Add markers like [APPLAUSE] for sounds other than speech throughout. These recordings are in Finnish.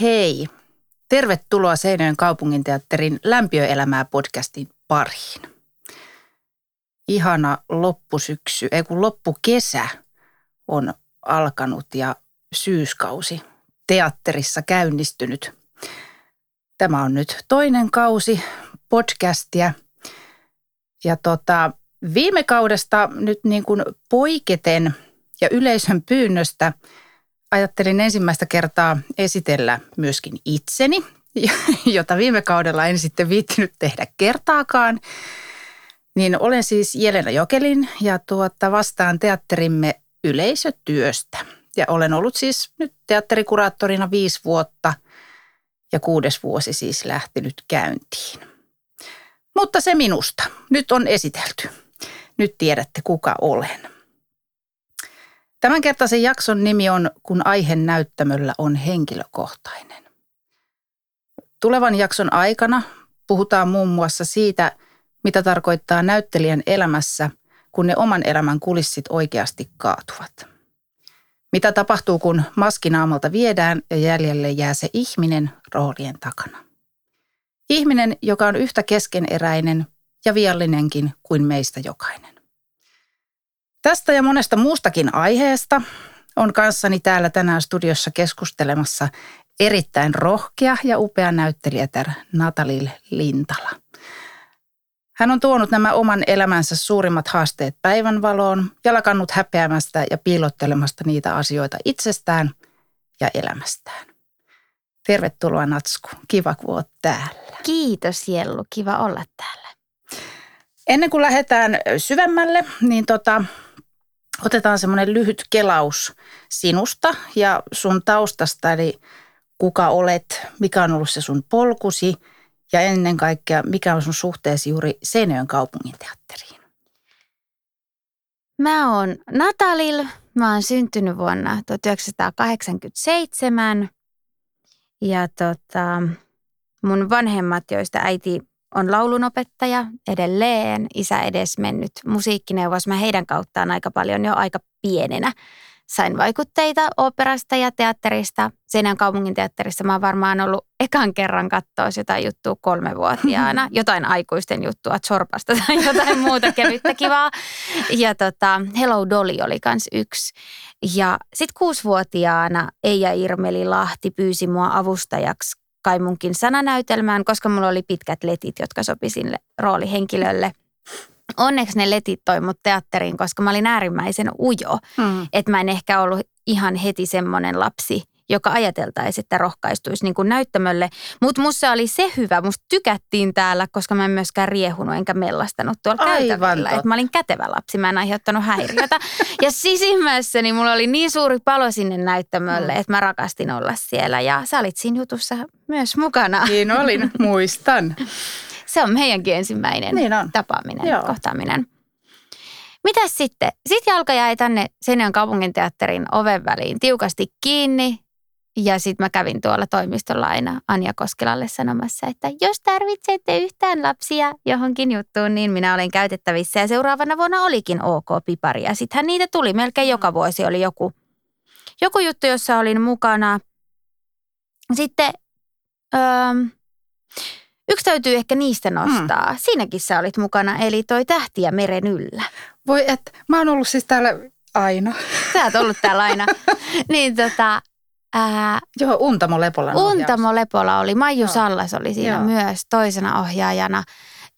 Hei, tervetuloa Seinäjoen kaupunginteatterin Lämpiöelämää podcastin pariin. Ihana loppusyksy, ei kun loppukesä on alkanut ja syyskausi teatterissa käynnistynyt. Tämä on nyt toinen kausi podcastia. Ja tota, viime kaudesta nyt niin kuin poiketen ja yleisön pyynnöstä – ajattelin ensimmäistä kertaa esitellä myöskin itseni, [LAUGHS] jota viime kaudella en sitten viittinyt tehdä kertaakaan. Niin olen siis Jelena Jokelin ja tuota vastaan teatterimme yleisötyöstä. Ja olen ollut siis nyt teatterikuraattorina viisi vuotta ja kuudes vuosi siis lähtenyt käyntiin. Mutta se minusta. Nyt on esitelty. Nyt tiedätte kuka olen. Tämänkertaisen jakson nimi on Kun aihe näyttämöllä on henkilökohtainen. Tulevan jakson aikana puhutaan muun muassa siitä, mitä tarkoittaa näyttelijän elämässä, kun ne oman elämän kulissit oikeasti kaatuvat. Mitä tapahtuu, kun maskinaamalta viedään ja jäljelle jää se ihminen roolien takana. Ihminen, joka on yhtä keskeneräinen ja viallinenkin kuin meistä jokainen. Tästä ja monesta muustakin aiheesta on kanssani täällä tänään studiossa keskustelemassa erittäin rohkea ja upea näyttelijätär Natalil Lintala. Hän on tuonut nämä oman elämänsä suurimmat haasteet päivänvaloon ja lakannut häpeämästä ja piilottelemasta niitä asioita itsestään ja elämästään. Tervetuloa Natsku. Kiva, kun oot täällä. Kiitos Jellu. Kiva olla täällä. Ennen kuin lähdetään syvemmälle, niin tota, otetaan semmoinen lyhyt kelaus sinusta ja sun taustasta, eli kuka olet, mikä on ollut se sun polkusi ja ennen kaikkea mikä on sun suhteesi juuri Seinäjoen kaupunginteatteriin. Mä oon Natalil, mä oon syntynyt vuonna 1987 ja tota, mun vanhemmat, joista äiti on laulunopettaja edelleen, isä edes mennyt musiikkineuvos. Mä heidän kauttaan aika paljon jo aika pienenä. Sain vaikutteita operasta ja teatterista. Seinän kaupungin teatterissa mä oon varmaan ollut ekan kerran katsoa jotain juttua kolmevuotiaana. [LAUGHS] Jotain aikuisten juttua Zorpasta tai jotain muuta kevyttä kivaa. Ja tota, Hello Dolly oli kans yksi. Ja sitten kuusivuotiaana Eija Irmeli Lahti pyysi mua avustajaksi kai munkin sananäytelmään, koska mulla oli pitkät letit, jotka sopi sille roolihenkilölle. Onneksi ne letit toi mut teatteriin, koska mä olin äärimmäisen ujo. Mm. Että mä en ehkä ollut ihan heti semmoinen lapsi, joka ajateltaisi, että rohkaistuisi niin kuin näyttämölle. Mutta musta oli se hyvä, musta tykättiin täällä, koska mä en myöskään riehunut enkä mellastanut tuolla Aivan käytävillä. Että mä olin kätevä lapsi, mä en aiheuttanut häiriötä. [LAUGHS] ja sisimmässäni mulla oli niin suuri palo sinne näyttämölle, mm. että mä rakastin olla siellä. Ja sä olit siinä jutussa myös mukana. Niin olin, [LAUGHS] muistan. se on meidänkin ensimmäinen niin on. tapaaminen, Joo. kohtaaminen. Mitäs sitten? Sitten jalka jäi tänne Seinäjoen kaupunginteatterin oven väliin tiukasti kiinni ja sitten mä kävin tuolla toimistolla aina Anja Koskelalle sanomassa, että jos tarvitsette yhtään lapsia johonkin juttuun, niin minä olen käytettävissä. Ja seuraavana vuonna olikin OK Pipari. Ja sittenhän niitä tuli melkein joka vuosi oli joku, joku juttu, jossa olin mukana. Sitten öö, yksi täytyy ehkä niistä nostaa. Hmm. Siinäkin sä olit mukana, eli toi Tähtiä meren yllä. Voi että, mä oon ollut siis täällä aina. Sä oot ollut täällä aina. [LAUGHS] niin tota, Ää, Joo, Untamo Lepola. Untamo Lepola oli. Maiju Joo. Sallas oli siinä Joo. myös toisena ohjaajana.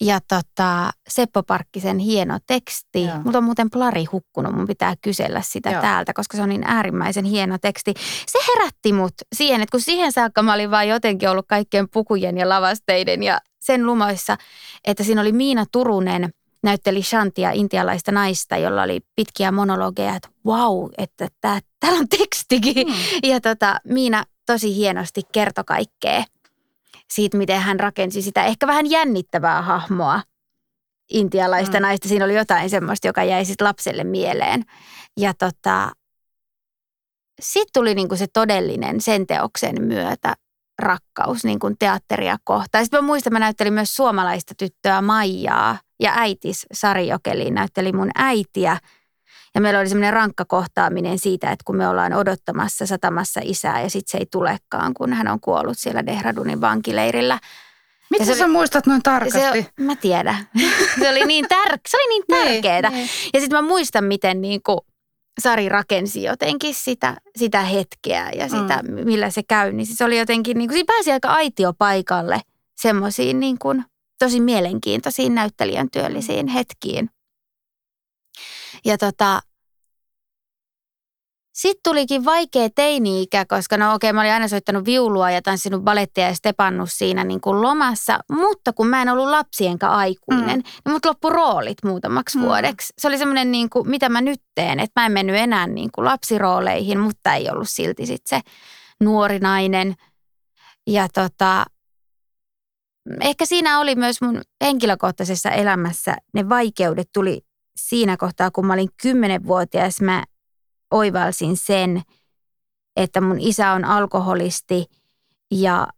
Ja tota, Seppo Parkkisen hieno teksti. Joo. Multa on muuten plari hukkunut, mun pitää kysellä sitä Joo. täältä, koska se on niin äärimmäisen hieno teksti. Se herätti mut siihen, että kun siihen saakka mä olin vaan jotenkin ollut kaikkien pukujen ja lavasteiden ja sen lumoissa, että siinä oli Miina Turunen – näytteli Shantia, intialaista naista, jolla oli pitkiä monologeja, että wow, että tää, täällä on tekstikin. Mm. Ja tota, Miina tosi hienosti kertoi kaikkea siitä, miten hän rakensi sitä ehkä vähän jännittävää hahmoa intialaista mm. naista. Siinä oli jotain semmoista, joka jäi sitten lapselle mieleen. Ja tota, sitten tuli niinku se todellinen sen teoksen myötä rakkaus niin kuin teatteria kohtaan. Sitten mä muistan, mä näyttelin myös suomalaista tyttöä Maijaa ja äitis Sari Jokeli näytteli mun äitiä. Ja meillä oli semmoinen rankka kohtaaminen siitä, että kun me ollaan odottamassa satamassa isää ja sitten se ei tulekaan, kun hän on kuollut siellä Dehradunin vankileirillä. Miten se sä oli- muistat noin tarkasti? Se, mä tiedän. [LAUGHS] Se oli niin, tär, se oli niin tärkeää. Niin, niin. Ja sitten mä muistan, miten niin kuin Sari rakensi jotenkin sitä, sitä hetkeä ja sitä, mm. millä se käy. Niin se oli jotenkin, niin kuin, siinä pääsi aika aitiopaikalle semmoisiin niin kuin, tosi mielenkiintoisiin näyttelijän työllisiin hetkiin. Ja tota, sitten tulikin vaikea teini-ikä, koska no okei, mä olin aina soittanut viulua ja tanssinut balettia ja stepannut siinä niin kuin lomassa. Mutta kun mä en ollut lapsi enkä aikuinen, mm. niin mut loppu roolit muutamaksi Mm. mm. vuodeksi. Se oli semmoinen, niin kuin, mitä mä nyt teen, että mä en mennyt enää niin kuin lapsirooleihin, mutta ei ollut silti sit se nuori nainen. Ja tota, ehkä siinä oli myös mun henkilökohtaisessa elämässä ne vaikeudet tuli siinä kohtaa, kun mä olin kymmenenvuotias, mä oivalsin sen, että mun isä on alkoholisti ja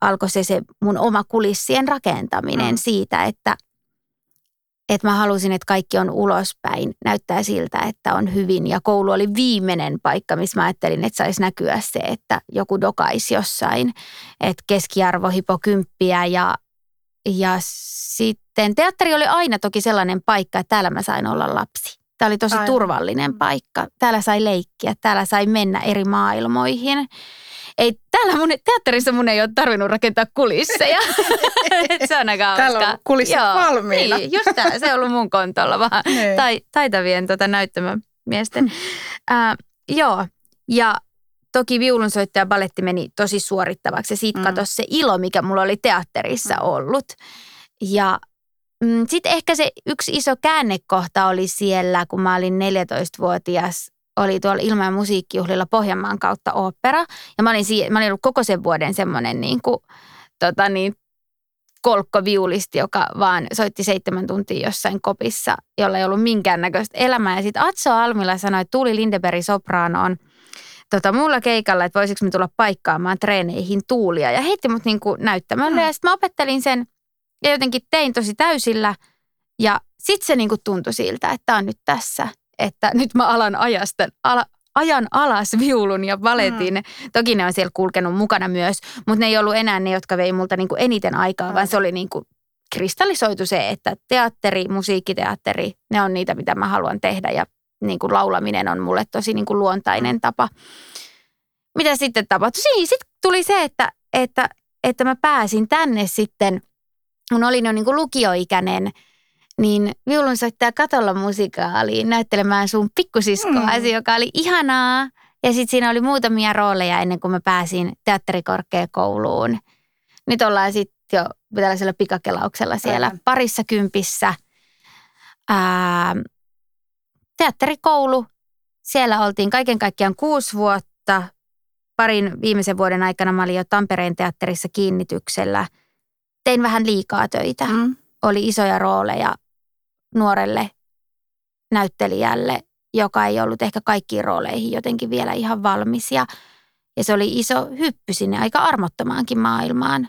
alkoi se, se mun oma kulissien rakentaminen Mm. siitä, että, että mä halusin, että kaikki on ulospäin. Näyttää siltä, että on hyvin. Ja koulu oli viimeinen paikka, missä mä ajattelin, että saisi näkyä se, että joku dokaisi jossain. Että keskiarvo hipo kymppiä ja, ja sitten teatteri oli aina toki sellainen paikka, että täällä mä sain olla lapsi. Tämä oli tosi Aivan. turvallinen paikka. Täällä sai leikkiä, täällä sai mennä eri maailmoihin. Ei, täällä mun, teatterissa mun ei ole tarvinnut rakentaa kulisseja. [LAUGHS] se on aika Täällä on kulissit Joo, valmiina. Niin, just tää, se on ollut mun kontolla vaan [LAUGHS] Niin. tai, taitavien tota, näyttämömiesten. Ää, joo, ja toki viulunsoittaja baletti meni tosi suorittavaksi ja siitä Mm. mm. katosi se ilo, mikä mulla oli teatterissa Mm. ollut. Ja mm, sitten ehkä se yksi iso käännekohta oli siellä, kun mä olin 14-vuotias, oli tuolla Ilma- ja musiikkijuhlilla Pohjanmaan kautta opera. Ja mä olin, sie- mä olin ollut koko sen vuoden semmoinen niin kuin, tota niin, kolkkoviulisti, joka vaan soitti seitsemän tuntia jossain kopissa, jolla ei ollut minkäännäköistä elämää. Ja sitten Atso Almila sanoi, että Tuuli Lindeberg sopraanoon tota, mulla keikalla, että voisiko me tulla paikkaamaan treeneihin tuulia. Ja heitti mut niinku näyttämölle Mm. ja sitten mä opettelin sen ja jotenkin tein tosi täysillä. Ja sitten se niinku tuntui siltä, että on nyt tässä, että nyt mä alan ajasta, ala, ajan alas viulun ja valetin. Mm. Toki ne on siellä kulkenut mukana myös, mutta ne ei ollut enää ne, jotka vei multa niinku eniten aikaa, Mm. vaan se oli niinku kristallisoitu se, että teatteri, musiikkiteatteri, ne on niitä, mitä mä haluan tehdä ja niin kuin laulaminen on mulle tosi niin kuin luontainen tapa. Mitä sitten tapahtui? Siinä sitten tuli se, että, että, että mä pääsin tänne sitten, kun olin jo niin kuin lukioikäinen, niin viulunsoittaja katolla musikaaliin näyttelemään sun pikkusiskoasi, Mm. joka oli ihanaa. Ja sitten siinä oli muutamia rooleja ennen kuin mä pääsin teatterikorkeakouluun. Nyt ollaan sitten jo tällaisella pikakelauksella siellä Aivan. parissa kympissä. Ää, teatterikoulu, siellä oltiin kaiken kaikkiaan kuusi vuotta. Parin viimeisen vuoden aikana mä olin jo Tampereen teatterissa kiinnityksellä. Tein vähän liikaa töitä Mm. oli isoja rooleja nuorelle näyttelijälle, joka ei ollut ehkä kaikkiin rooleihin jotenkin vielä ihan valmis. Ja, ja se oli iso hyppy sinne aika armottomaankin maailmaan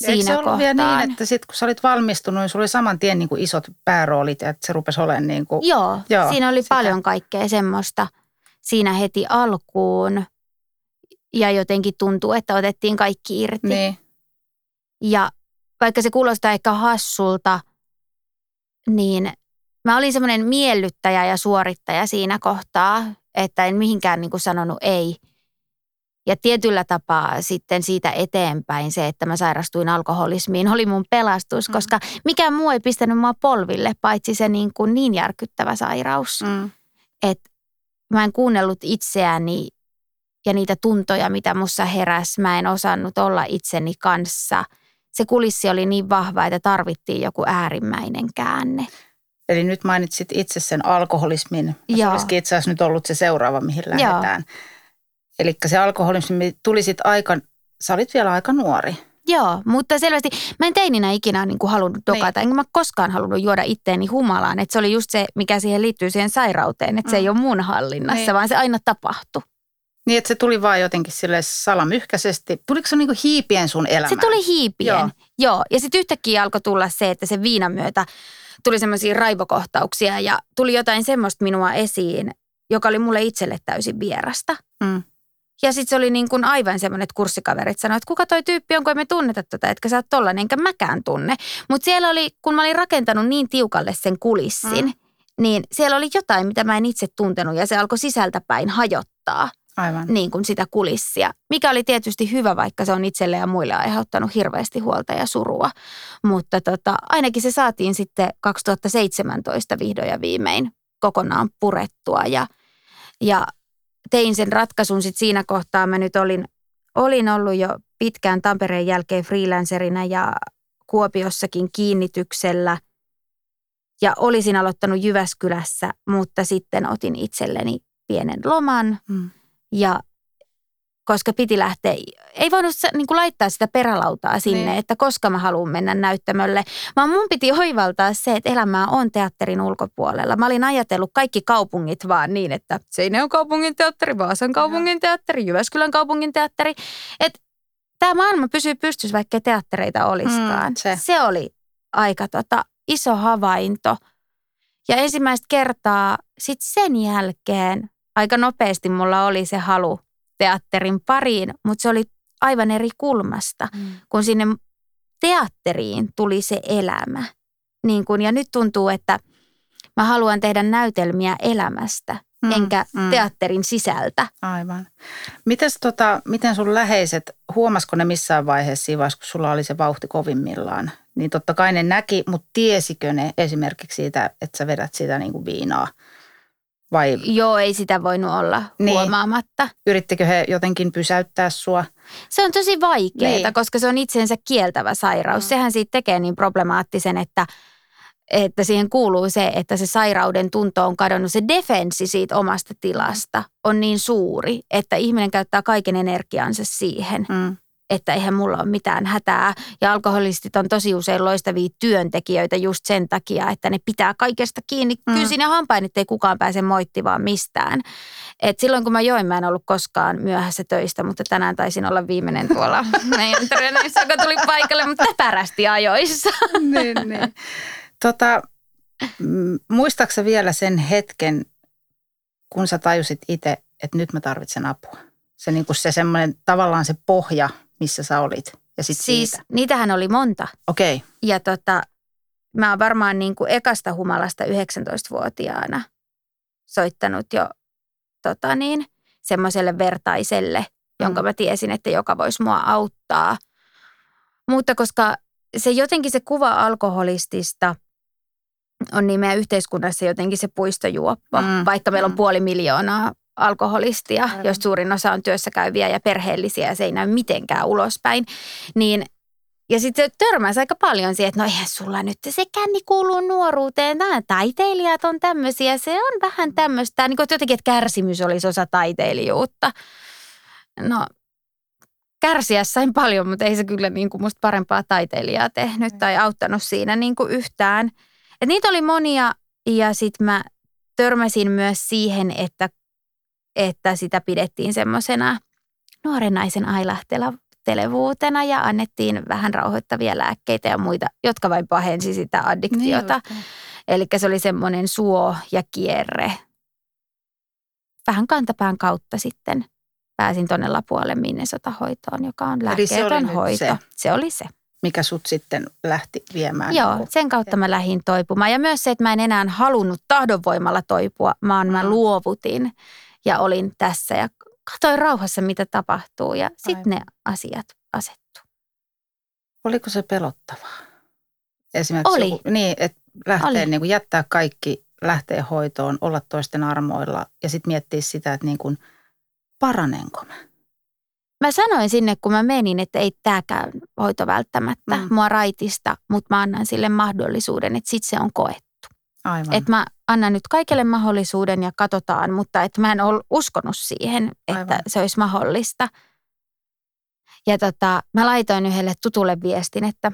Ja siinä se ollut vielä niin, että sit kun sä olit valmistunut, niin sulla oli saman tien niin kuin isot pääroolit ja että se rupesi olemaan niin kuin, Joo, Joo, Joo, siinä oli sitä. paljon kaikkea semmoista siinä heti alkuun. Ja jotenkin tuntuu, että otettiin kaikki irti. niin. Ja vaikka se kuulostaa ehkä hassulta, niin mä olin semmoinen miellyttäjä ja suorittaja siinä kohtaa, että en mihinkään niin kuin sanonut ei. Ja tietyllä tapaa sitten siitä eteenpäin se, että mä sairastuin alkoholismiin, oli mun pelastus, Mm. koska mikään muu ei pistänyt mua polville, paitsi se niin, kuin niin järkyttävä sairaus Mm. että mä en kuunnellut itseäni ja niitä tuntoja, mitä mussa heräs. Mä en osannut olla itseni kanssa. Se kulissi oli niin vahva, että tarvittiin joku äärimmäinen käänne. Eli nyt mainitsit itse sen alkoholismin. Ja Se olisikin itse asiassa nyt ollut se seuraava, mihin lähdetään. Eli se alkoholismi tuli sitten aika, sä olit vielä aika nuori. Joo, mutta selvästi mä en teininä ikinä niin kuin halunnut dokata, enkä mä koskaan halunnut juoda itteeni humalaan. Että se oli just se, mikä siihen liittyy siihen sairauteen, että se Mm. ei ole mun hallinnassa, Niin. vaan se aina tapahtui. Niin, että se tuli vaan jotenkin sille salamyhkäisesti. Tuliko se niinku hiipien sun elämään? Se tuli hiipien. Joo. Joo. Ja sitten yhtäkkiä alkoi tulla se, että se viinan myötä tuli semmoisia raivokohtauksia ja tuli jotain semmoista minua esiin, joka oli mulle itselle täysin vierasta. Mm. Ja sitten se oli niin kuin aivan semmoinen, että kurssikaverit sanoivat, että kuka toi tyyppi on, kun emme tunneta tätä, etkä sä oot tollanen, enkä mäkään tunne. Mutta siellä oli, kun mä olin rakentanut niin tiukalle sen kulissin, mm. niin siellä oli jotain, mitä mä en itse tuntenut ja se alkoi sisältäpäin hajottaa. Aivan. Niin kuin sitä kulissia, mikä oli tietysti hyvä, vaikka se on itselle ja muille aiheuttanut hirveästi huolta ja surua. Mutta tota, ainakin se saatiin sitten 2017 vihdoin ja viimein kokonaan purettua ja, ja tein sen ratkaisun sitten siinä kohtaa. Mä nyt olin, olin ollut jo pitkään Tampereen jälkeen freelancerina ja Kuopiossakin kiinnityksellä ja olisin aloittanut Jyväskylässä, mutta sitten otin itselleni pienen loman Mm. Ja koska piti lähteä, ei voinut niin kuin laittaa sitä perälautaa sinne, Niin. että koska mä haluan mennä näyttämölle, vaan mun piti hoivaltaa se, että elämää on teatterin ulkopuolella. Mä olin ajatellut kaikki kaupungit vaan niin, että Seinäjoen kaupungin teatteri, Vaasan kaupungin teatteri, Jyväskylän kaupungin teatteri. Että tämä maailma pysyy pystyssä, vaikka ei teattereita olisikaan. Mm, se. se oli aika tota, iso havainto. Ja ensimmäistä kertaa sitten sen jälkeen aika nopeasti mulla oli se halu teatterin pariin, mutta se oli aivan eri kulmasta, Mm. kun sinne teatteriin tuli se elämä. Niin kun, ja nyt tuntuu, että mä haluan tehdä näytelmiä elämästä, Mm, enkä mm. teatterin sisältä. Aivan. Mites, tota, miten sun läheiset, huomasiko ne missään vaiheessa siinä vaiheessa, kun sulla oli se vauhti kovimmillaan? Niin totta kai ne näki, mutta tiesikö ne esimerkiksi siitä, että sä vedät sitä niin kuin viinaa? Vai Joo, ei sitä voinut olla Niin. huomaamatta. yrittikö he jotenkin pysäyttää sua? Se on tosi vaikeaa, Niin. koska se on itsensä kieltävä sairaus. Mm. Sehän siitä tekee niin problemaattisen, että, että siihen kuuluu se, että se sairauden tunto on kadonnut. Se defenssi siitä omasta tilasta on niin suuri, että ihminen käyttää kaiken energiansa siihen, Mm. Että eihän mulla ole mitään hätää. Ja alkoholistit on tosi usein loistavia työntekijöitä just sen takia, että ne pitää kaikesta kiinni Mm. kyysin ja hampain, ettei kukaan pääse moittivaan mistään. Et silloin kun mä join, mä en ollut koskaan myöhässä töistä, mutta tänään taisin olla viimeinen tuolla [LAUGHS] meidän treeneissä, joka tuli paikalle, mutta täpärästi ajoissa. [LAUGHS] niin, niin. Tota, muistaaksä vielä sen hetken, kun sä tajusit itse, että nyt mä tarvitsen apua? Se, niin kuin se semmoinen tavallaan se pohja, missä sä olit. Ja sit Siis siitä. niitähän oli monta. Okei. Okay. Ja tota, mä oon varmaan niin kuin ekasta humalasta 19-vuotiaana soittanut jo tota niin, semmoiselle vertaiselle, jonka Mm. mä tiesin, että joka voisi mua auttaa. Mutta koska se jotenkin se kuva alkoholistista on niin meidän yhteiskunnassa jotenkin se puistojuoppo, Mm, mm, vaikka meillä on mm. puoli miljoonaa alkoholistia, Aivan. jos suurin osa on työssä käyviä ja perheellisiä ja se ei näy mitenkään ulospäin, niin ja sitten se törmäsi aika paljon siihen, että no eihän sulla nyt se känni kuuluu nuoruuteen. Nämä taiteilijat on tämmöisiä. Se on vähän tämmöistä, niin kuin jotenkin, että kärsimys olisi osa taiteilijuutta. No, kärsiä sain paljon, mutta ei se kyllä niin kuin musta parempaa taiteilijaa tehnyt tai auttanut siinä niin kuin yhtään. Et niitä oli monia ja sitten mä törmäsin myös siihen, että, että sitä pidettiin semmoisena nuoren naisen ailahtelevuutena ja annettiin vähän rauhoittavia lääkkeitä ja muita, jotka vain pahensi sitä addiktiota. Niin, Eli se oli semmoinen suo ja kierre. Vähän kantapään kautta sitten pääsin tuonne Lapualle Minnesota-hoitoon, joka on se lääkkeetön hoito. se. se oli se. mikä sut sitten lähti viemään. Joo, niin sen kautta mä lähdin toipumaan. Ja myös se, että mä en enää halunnut tahdonvoimalla toipua, vaan mä luovutin ja olin tässä ja katsoin rauhassa, mitä tapahtuu. Ja sitten ne asiat asettu. Oliko se pelottavaa? Esimerkiksi Oli. Joku, niin, että lähtee Oli. niin kuin jättää kaikki, lähtee hoitoon, olla toisten armoilla ja sitten miettiä sitä, että niin kuin, paranenko mä? Mä sanoin sinne, kun mä menin, että ei tääkään hoito välttämättä Mm. mua raitista, mutta mä annan sille mahdollisuuden, että sit se on koettu. Aivan. Että mä annan nyt kaikille mahdollisuuden ja katsotaan, mutta että mä en ole uskonut siihen, että Aivan. se olisi mahdollista. Ja tota, mä laitoin yhdelle tutulle viestin, että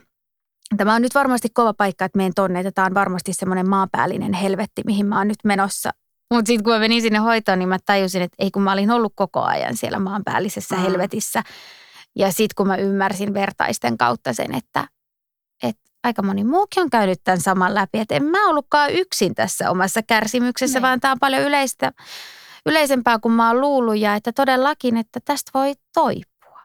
tämä on nyt varmasti kova paikka, että menen tonne, että tämä on varmasti semmoinen maanpäällinen helvetti, mihin mä oon nyt menossa. Mutta sitten kun mä menin sinne hoitoon, niin mä tajusin, että ei kun mä olin ollut koko ajan siellä maanpäällisessä Mm. helvetissä. Ja sitten kun mä ymmärsin vertaisten kautta sen, että aika moni muukin on käynyt tämän saman läpi, että en mä ollutkaan yksin tässä omassa kärsimyksessä, Niin. vaan tämä on paljon yleistä, yleisempää kuin mä oon luullut ja että todellakin, että tästä voi toipua.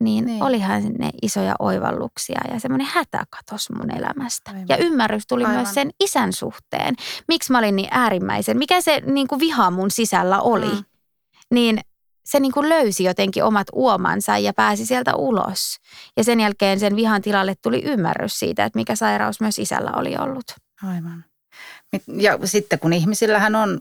Niin, Niin. olihan ne isoja oivalluksia ja semmoinen hätä katos mun elämästä. Aivan. Ja ymmärrys tuli Aivan. myös sen isän suhteen. Miksi mä olin niin äärimmäisen, mikä se niin kuin viha mun sisällä oli, mm. niin se niin kuin löysi jotenkin omat uomansa ja pääsi sieltä ulos. Ja sen jälkeen sen vihan tilalle tuli ymmärrys siitä, että mikä sairaus myös isällä oli ollut. Aivan. Ja sitten kun ihmisillähän on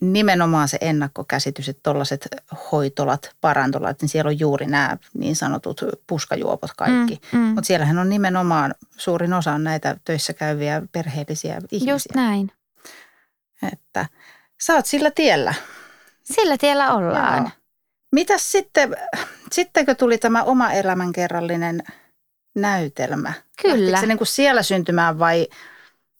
nimenomaan se ennakkokäsitys, että tuollaiset hoitolat, parantolat, niin siellä on juuri nämä niin sanotut puskajuopot kaikki. Mm, mm. Mutta siellähän on nimenomaan suurin osa on näitä töissä käyviä perheellisiä ihmisiä. Just näin. Että sä oot sillä tiellä. Sillä tiellä ollaan. Joo. Mitäs sitten, sittenkö tuli tämä oma elämänkerrallinen näytelmä? Kyllä. Lähtikö se niin kuin siellä syntymään vai,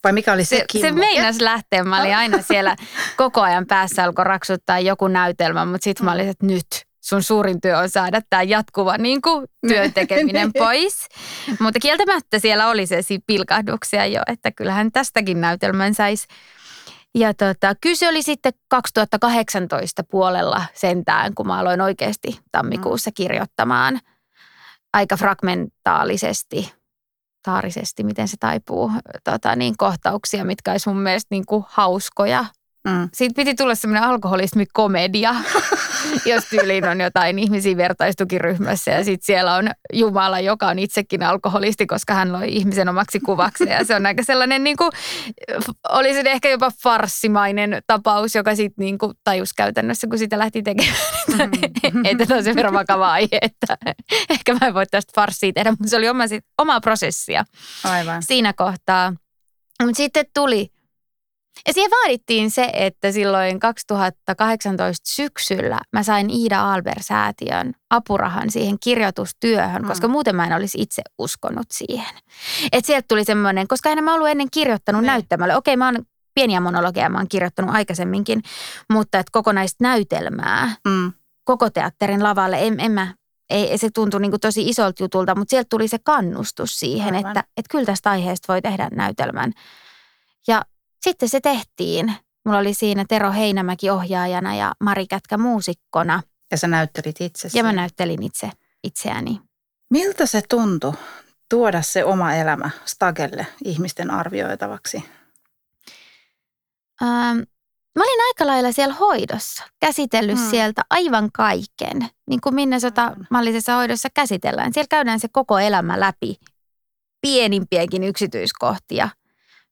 vai mikä oli se, Se, se kimmoke? meinas lähteä. Mä olin aina siellä koko ajan päässä alkoi raksuttaa joku näytelmä, mutta sitten mä olin, että nyt sun suurin työ on saada tämä jatkuva [LAUGHS] niin kuin, työn tekeminen pois. Mutta kieltämättä siellä oli se pilkahduksia jo, että kyllähän tästäkin näytelmän saisi. Ja tota, kyllä se oli sitten 2018 puolella sentään, kun mä aloin oikeasti tammikuussa kirjoittamaan aika fragmentaalisesti, taarisesti, miten se taipuu, tota, niin kohtauksia, mitkä olisi mun mielestä niin kuin hauskoja. Mm. Siitä piti tulla semmoinen alkoholismikomedia, [LAUGHS] jos tyyliin on jotain ihmisiä vertaistukiryhmässä ja sitten siellä on Jumala, joka on itsekin alkoholisti, koska hän loi ihmisen omaksi kuvaksi. Ja se on aika sellainen, niin kuin, oli se ehkä jopa farssimainen tapaus, joka sitten niin kuin tajus käytännössä, kun sitä lähti tekemään, että, [LAUGHS] että tämä on sen verran vakava aihe, että ehkä mä en voi tästä farssia tehdä, mutta se oli oma, sit- omaa prosessia Aivan. siinä kohtaa. Mutta sitten tuli, ja siihen vaadittiin se, että silloin 2018 syksyllä mä sain Iida Alber-säätiön apurahan siihen kirjoitustyöhön, Mm. koska muuten mä en olisi itse uskonut siihen. Et sieltä tuli semmoinen, koska en mä ollut ennen kirjoittanut Niin. näyttämälle. Okei, mä oon pieniä monologeja, mä oon kirjoittanut aikaisemminkin, mutta et kokonaista näytelmää Mm. koko teatterin lavalle. En, en mä, ei, se tuntui niin tosi isolta jutulta, mutta sieltä tuli se kannustus siihen, Aivan. että, että kyllä tästä aiheesta voi tehdä näytelmän. Ja sitten se tehtiin. Mulla oli siinä Tero Heinämäki ohjaajana ja Mari Kätkä muusikkona. Ja sä näyttelit itse Ja mä näyttelin itse itseäni. Miltä se tuntui tuoda se oma elämä Stagelle ihmisten arvioitavaksi? Ähm, mä olin aika lailla siellä hoidossa, käsitellyt Hmm. sieltä aivan kaiken. Niin kuin Minnesota-mallisessa hoidossa käsitellään. Siellä käydään se koko elämä läpi, pienimpiäkin yksityiskohtia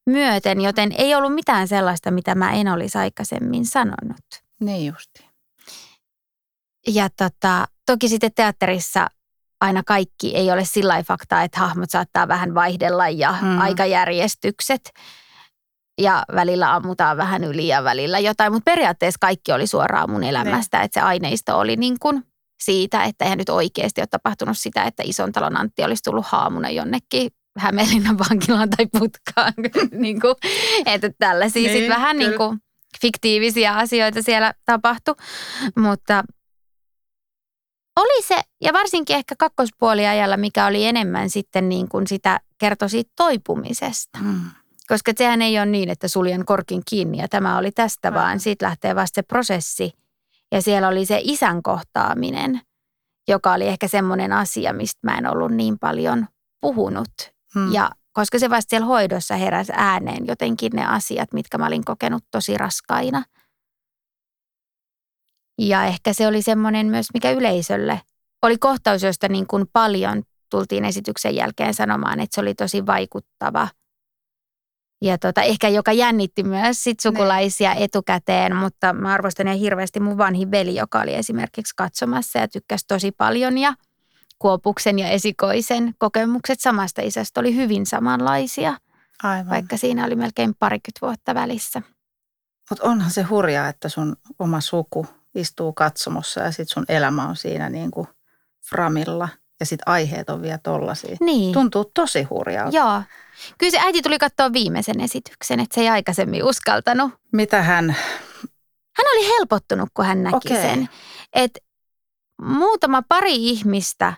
myöten, joten ei ollut mitään sellaista, mitä mä en olisi aikaisemmin sanonut. Niin justi. Ja tota, toki sitten teatterissa aina kaikki ei ole sillä faktaa, että hahmot saattaa vähän vaihdella ja Mm. aikajärjestykset. Ja välillä ammutaan vähän yli ja välillä jotain, mutta periaatteessa kaikki oli suoraan mun elämästä, että se aineisto oli niin kuin siitä, että eihän nyt oikeasti ole tapahtunut sitä, että ison talon Antti olisi tullut haamuna jonnekin Hämeenlinnan vankilaan tai putkaan. [LAUGHS] niin kuin, että tällaisia Niin, niin, vähän kyllä. niin kuin fiktiivisiä asioita siellä tapahtui, mutta oli se, ja varsinkin ehkä kakkospuoliajalla, mikä oli enemmän sitten niin kuin sitä kertoi siitä toipumisesta. Mm. Koska sehän ei ole niin, että suljen korkin kiinni ja tämä oli tästä, Aivan. vaan siitä lähtee vasta se prosessi. Ja siellä oli se isän kohtaaminen, joka oli ehkä semmoinen asia, mistä mä en ollut niin paljon puhunut. Mm. Ja koska se vasta siellä hoidossa heräsi ääneen jotenkin ne asiat, mitkä mä olin kokenut tosi raskaina. Ja ehkä se oli semmoinen myös, mikä yleisölle oli kohtaus, josta niin kuin paljon tultiin esityksen jälkeen sanomaan, että se oli tosi vaikuttava. Ja tota, ehkä joka jännitti myös sit sukulaisia etukäteen, mutta mä arvostan ihan hirveästi mun vanhin veli, joka oli esimerkiksi katsomassa ja tykkäsi tosi paljon. Ja Kuopuksen ja esikoisen kokemukset samasta isästä oli hyvin samanlaisia, Aivan. vaikka siinä oli melkein parikymmentä vuotta välissä. Mutta onhan se hurjaa, että sun oma suku istuu katsomossa ja sit sun elämä on siinä niin kuin framilla ja sit aiheet on vielä tollasia. Niin. Tuntuu tosi hurjalta. Joo. Kyllä se äiti tuli katsoa viimeisen esityksen, että se ei aikaisemmin uskaltanut. Mitä hän, Hän oli helpottunut, kun hän näki Okei. sen. Että muutama pari ihmistä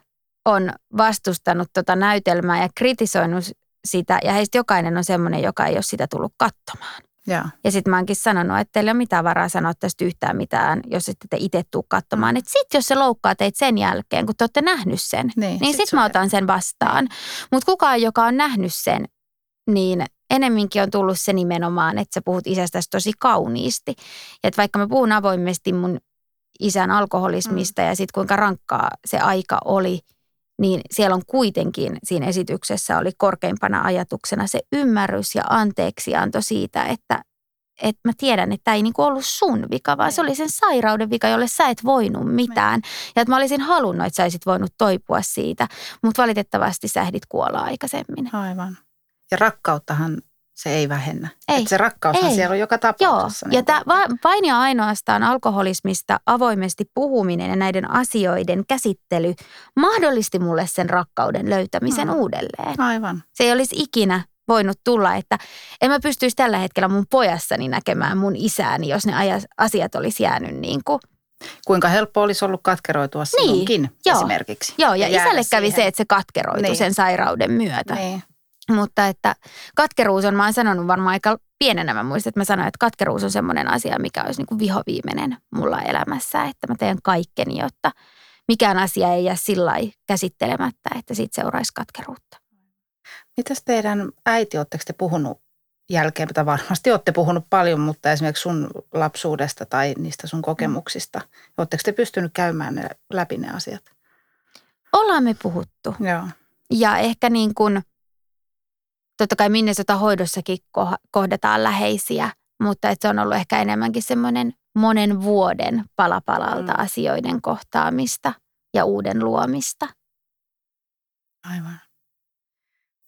on vastustanut tota näytelmää ja kritisoinut sitä ja heistä jokainen on semmoinen, joka ei ole sitä tullut katsomaan. Joo. Ja sitten mä oonkin sanonut, että teillä ei ole mitään varaa sanoa tästä yhtään mitään, jos ette te itse tuu katsomaan. Että sitten jos se loukkaa teitä sen jälkeen, kun te olette nähnyt sen, Niin, niin sit sitten se mä otan sen vastaan. Mutta kukaan, joka on nähnyt sen, niin enemminkin on tullut se nimenomaan, että sä puhut isästäsi tosi kauniisti. Ja että vaikka mä puhun avoimesti mun isän alkoholismista mm. ja sitten kuinka rankkaa se aika oli, niin siellä on kuitenkin siinä esityksessä oli korkeimpana ajatuksena se ymmärrys ja anteeksianto siitä, että että mä tiedän, että tämä ei niinku ollut sun vika, vaan se oli sen sairauden vika, jolle sä et voinut mitään. Ja että mä olisin halunnut, että sä olisit voinut toipua siitä, mutta valitettavasti sä ehdit kuolla aikaisemmin. Aivan. Ja rakkauttahan se ei vähennä. Ei. Et se rakkaushan Ei. siellä on joka Joo, tapauksessa. ja niin va, vain ja ainoastaan alkoholismista avoimesti puhuminen ja näiden asioiden käsittely mahdollisti mulle sen rakkauden löytämisen Mm. uudelleen. Aivan. Se ei olisi ikinä voinut tulla, että en mä pystyisi tällä hetkellä mun pojassani näkemään mun isääni, jos ne asiat olisi jäänyt niin kuin. Kuinka helppo olisi ollut katkeroitua Niin, sinunkin joo. esimerkiksi. Joo, ja, jäädä isälle kävi siihen. se, että se katkeroitui Niin. sen sairauden myötä. Niin. Mutta että katkeruus on, mä oon sanonut varmaan aika pienenä, mä muistan, että mä sanoin, että katkeruus on semmoinen asia, mikä olisi niin kuin vihoviimeinen mulla elämässä, että mä teen kaikkeni, jotta mikään asia ei jää sillä käsittelemättä, että siitä seuraisi katkeruutta. Mitäs teidän äiti, oletteko te puhunut jälkeen, tai varmasti olette puhunut paljon, mutta esimerkiksi sun lapsuudesta tai niistä sun kokemuksista, oletteko te pystynyt käymään ne, läpi ne asiat? Ollaan me puhuttu. Joo. Ja ehkä niin kuin, totta kai Minnesota hoidossakin ko- kohdataan läheisiä, mutta että se on ollut ehkä enemmänkin semmoinen monen vuoden palapalalta Mm. asioiden kohtaamista ja uuden luomista. Aivan.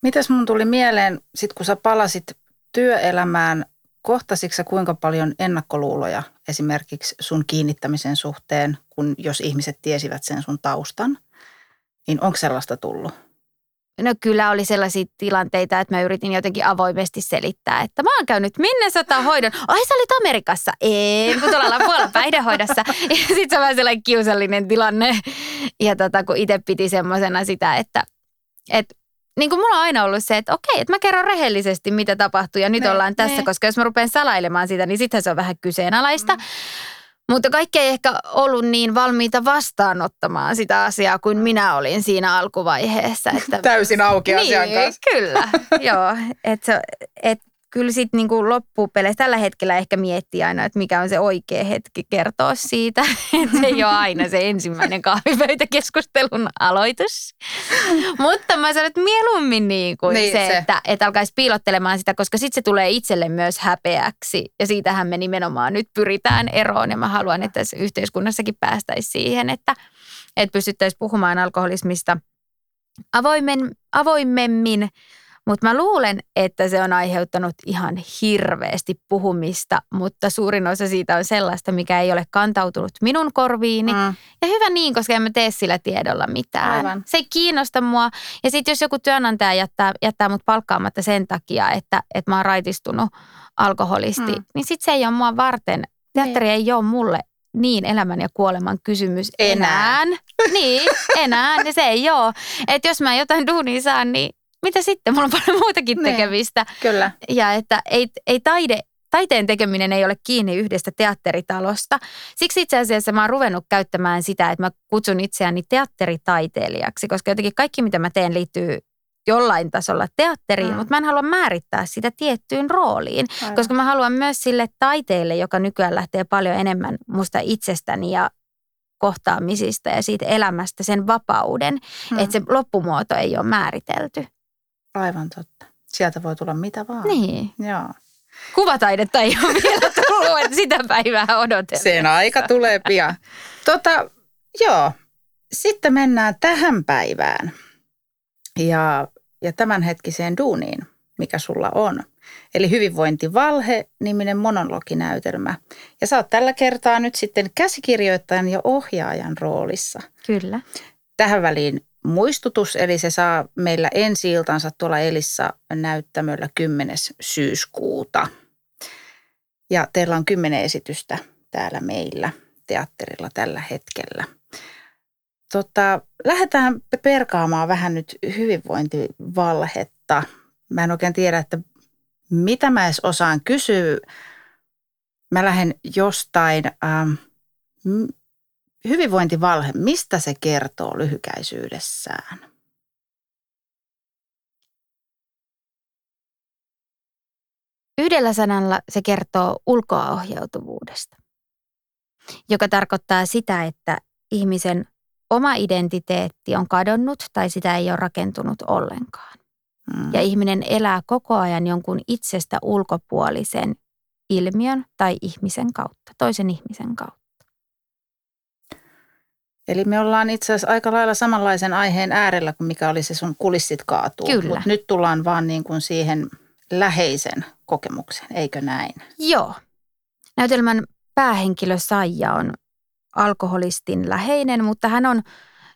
Mitäs mun tuli mieleen, sit kun sä palasit työelämään, kohtasitko kuinka paljon ennakkoluuloja esimerkiksi sun kiinnittämisen suhteen, kun jos ihmiset tiesivät sen sun taustan, niin onko sellaista tullut? No kyllä oli sellaisia tilanteita, että mä yritin jotenkin avoimesti selittää, että mä oon käynyt Minnesota hoidon. Ai sä olit Amerikassa? En, kun tuolla puolella päihdehoidossa. Ja sitten se on vähän sellainen kiusallinen tilanne. Ja tota, kun itse piti semmoisena sitä, että, että niin kuin mulla on aina ollut se, että okei, että mä kerron rehellisesti, mitä tapahtui ja nyt Ne, ollaan tässä, ne. koska jos mä rupean salailemaan sitä, niin sittenhän se on vähän kyseenalaista. Mm. Mutta kaikki ei ehkä ollut niin valmiita vastaanottamaan sitä asiaa kuin minä olin siinä alkuvaiheessa. Että [LAUGHS] Täysin auki asian niin, kanssa. kyllä. [LAUGHS] Joo, että et, kyllä sitten niinku loppupeleissä tällä hetkellä ehkä miettii aina, että mikä on se oikea hetki kertoa siitä. [LAUGHS] Että se ei ole aina se ensimmäinen kahvipöytäkeskustelun aloitus. Mutta mä sanon, että mieluummin niin kuin Niin, se, se. että, että alkaisi piilottelemaan sitä, koska sitten se tulee itselle myös häpeäksi. Ja siitähän me nimenomaan nyt pyritään eroon. Ja mä haluan, että tässä yhteiskunnassakin päästäisiin siihen, että, että pystyttäisiin puhumaan alkoholismista avoimen, avoimemmin. Mutta mä luulen, että se on aiheuttanut ihan hirveästi puhumista, mutta suurin osa siitä on sellaista, mikä ei ole kantautunut minun korviini. Mm. Ja hyvä niin, koska en mä tee sillä tiedolla mitään. Aivan. Se ei kiinnosta mua. Ja sitten jos joku työnantaja jättää, jättää mut palkkaamatta sen takia, että, että mä oon raitistunut alkoholisti, Mm. niin sitten se ei ole mua varten. Teatteri ei ole mulle niin elämän ja kuoleman kysymys Enää. enää. Niin, enää. Ja se ei ole. Että jos mä jotain duunia saan, niin mitä sitten? Mulla on paljon muutakin Niin. tekemistä. Kyllä. Ja että ei, ei taide, taiteen tekeminen ei ole kiinni yhdestä teatteritalosta. Siksi itse asiassa mä oon ruvennut käyttämään sitä, että mä kutsun itseäni teatteritaiteilijaksi, koska jotenkin kaikki mitä mä teen liittyy jollain tasolla teatteriin, mm. mutta mä en halua määrittää sitä tiettyyn rooliin, Aivan. koska mä haluan myös sille taiteelle, joka nykyään lähtee paljon enemmän musta itsestäni ja kohtaamisista ja siitä elämästä sen vapauden, Mm. että se loppumuoto ei ole määritelty. Aivan totta. Sieltä voi tulla mitä vaan. Niin. Joo. Kuvataidetta ei ole vielä tullut, että sitä päivää odotellaan. Sen aika tulee pian. Tota, joo. Sitten mennään tähän päivään ja, ja tämänhetkiseen duuniin, mikä sulla on. Eli Hyvinvointivalhe-niminen monologinäytelmä. Ja sä oot tällä kertaa nyt sitten käsikirjoittajan ja ohjaajan roolissa. Kyllä. Tähän väliin muistutus, eli se saa meillä ensi iltansa tuolla Elissa näyttämöllä 10. syyskuuta. Ja teillä on kymmenen esitystä täällä meillä teatterilla tällä hetkellä. Tota, lähdetään perkaamaan vähän nyt hyvinvointivalhetta. mä en oikein tiedä, että mitä mä edes osaan kysyä. Mä lähden jostain, ähm, hyvinvointivalhe, mistä se kertoo lyhykäisyydessään? Yhdellä sanalla se kertoo ulkoaohjautuvuudesta, joka tarkoittaa sitä, että ihmisen oma identiteetti on kadonnut tai sitä ei ole rakentunut ollenkaan. Mm. Ja ihminen elää koko ajan jonkun itsestä ulkopuolisen ilmiön tai ihmisen kautta, toisen ihmisen kautta. Eli me ollaan itse asiassa aika lailla samanlaisen aiheen äärellä kuin mikä oli se sun kulissit kaatuu. Kyllä. Mutta nyt tullaan vaan niin kuin siihen läheisen kokemuksen, eikö näin? Joo. Näytelmän päähenkilö Saija on alkoholistin läheinen, mutta hän on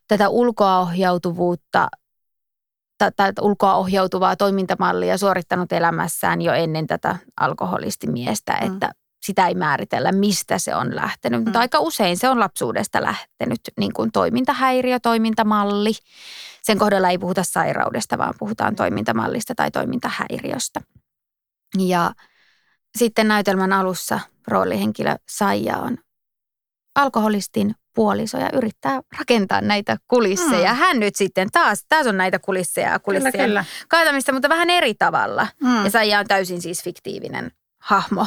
tätä ulkoaohjautuvuutta tätä ulkoa ohjautuvaa toimintamallia suorittanut elämässään jo ennen tätä alkoholistimiestä, mm. että sitä ei määritellä, mistä se on lähtenyt. Mm. Mutta aika usein se on lapsuudesta lähtenyt niin kuin toimintahäiriö, toimintamalli. Sen kohdalla ei puhuta sairaudesta, vaan puhutaan toimintamallista tai toimintahäiriöstä. Ja sitten näytelmän alussa roolihenkilö Saija on alkoholistin puoliso ja yrittää rakentaa näitä kulisseja. Mm. Hän nyt sitten taas, taas on näitä kulisseja ja kulissien kyllä, kyllä. kaatamista, mutta vähän eri tavalla. Mm. Ja Saija on täysin siis fiktiivinen hahmo.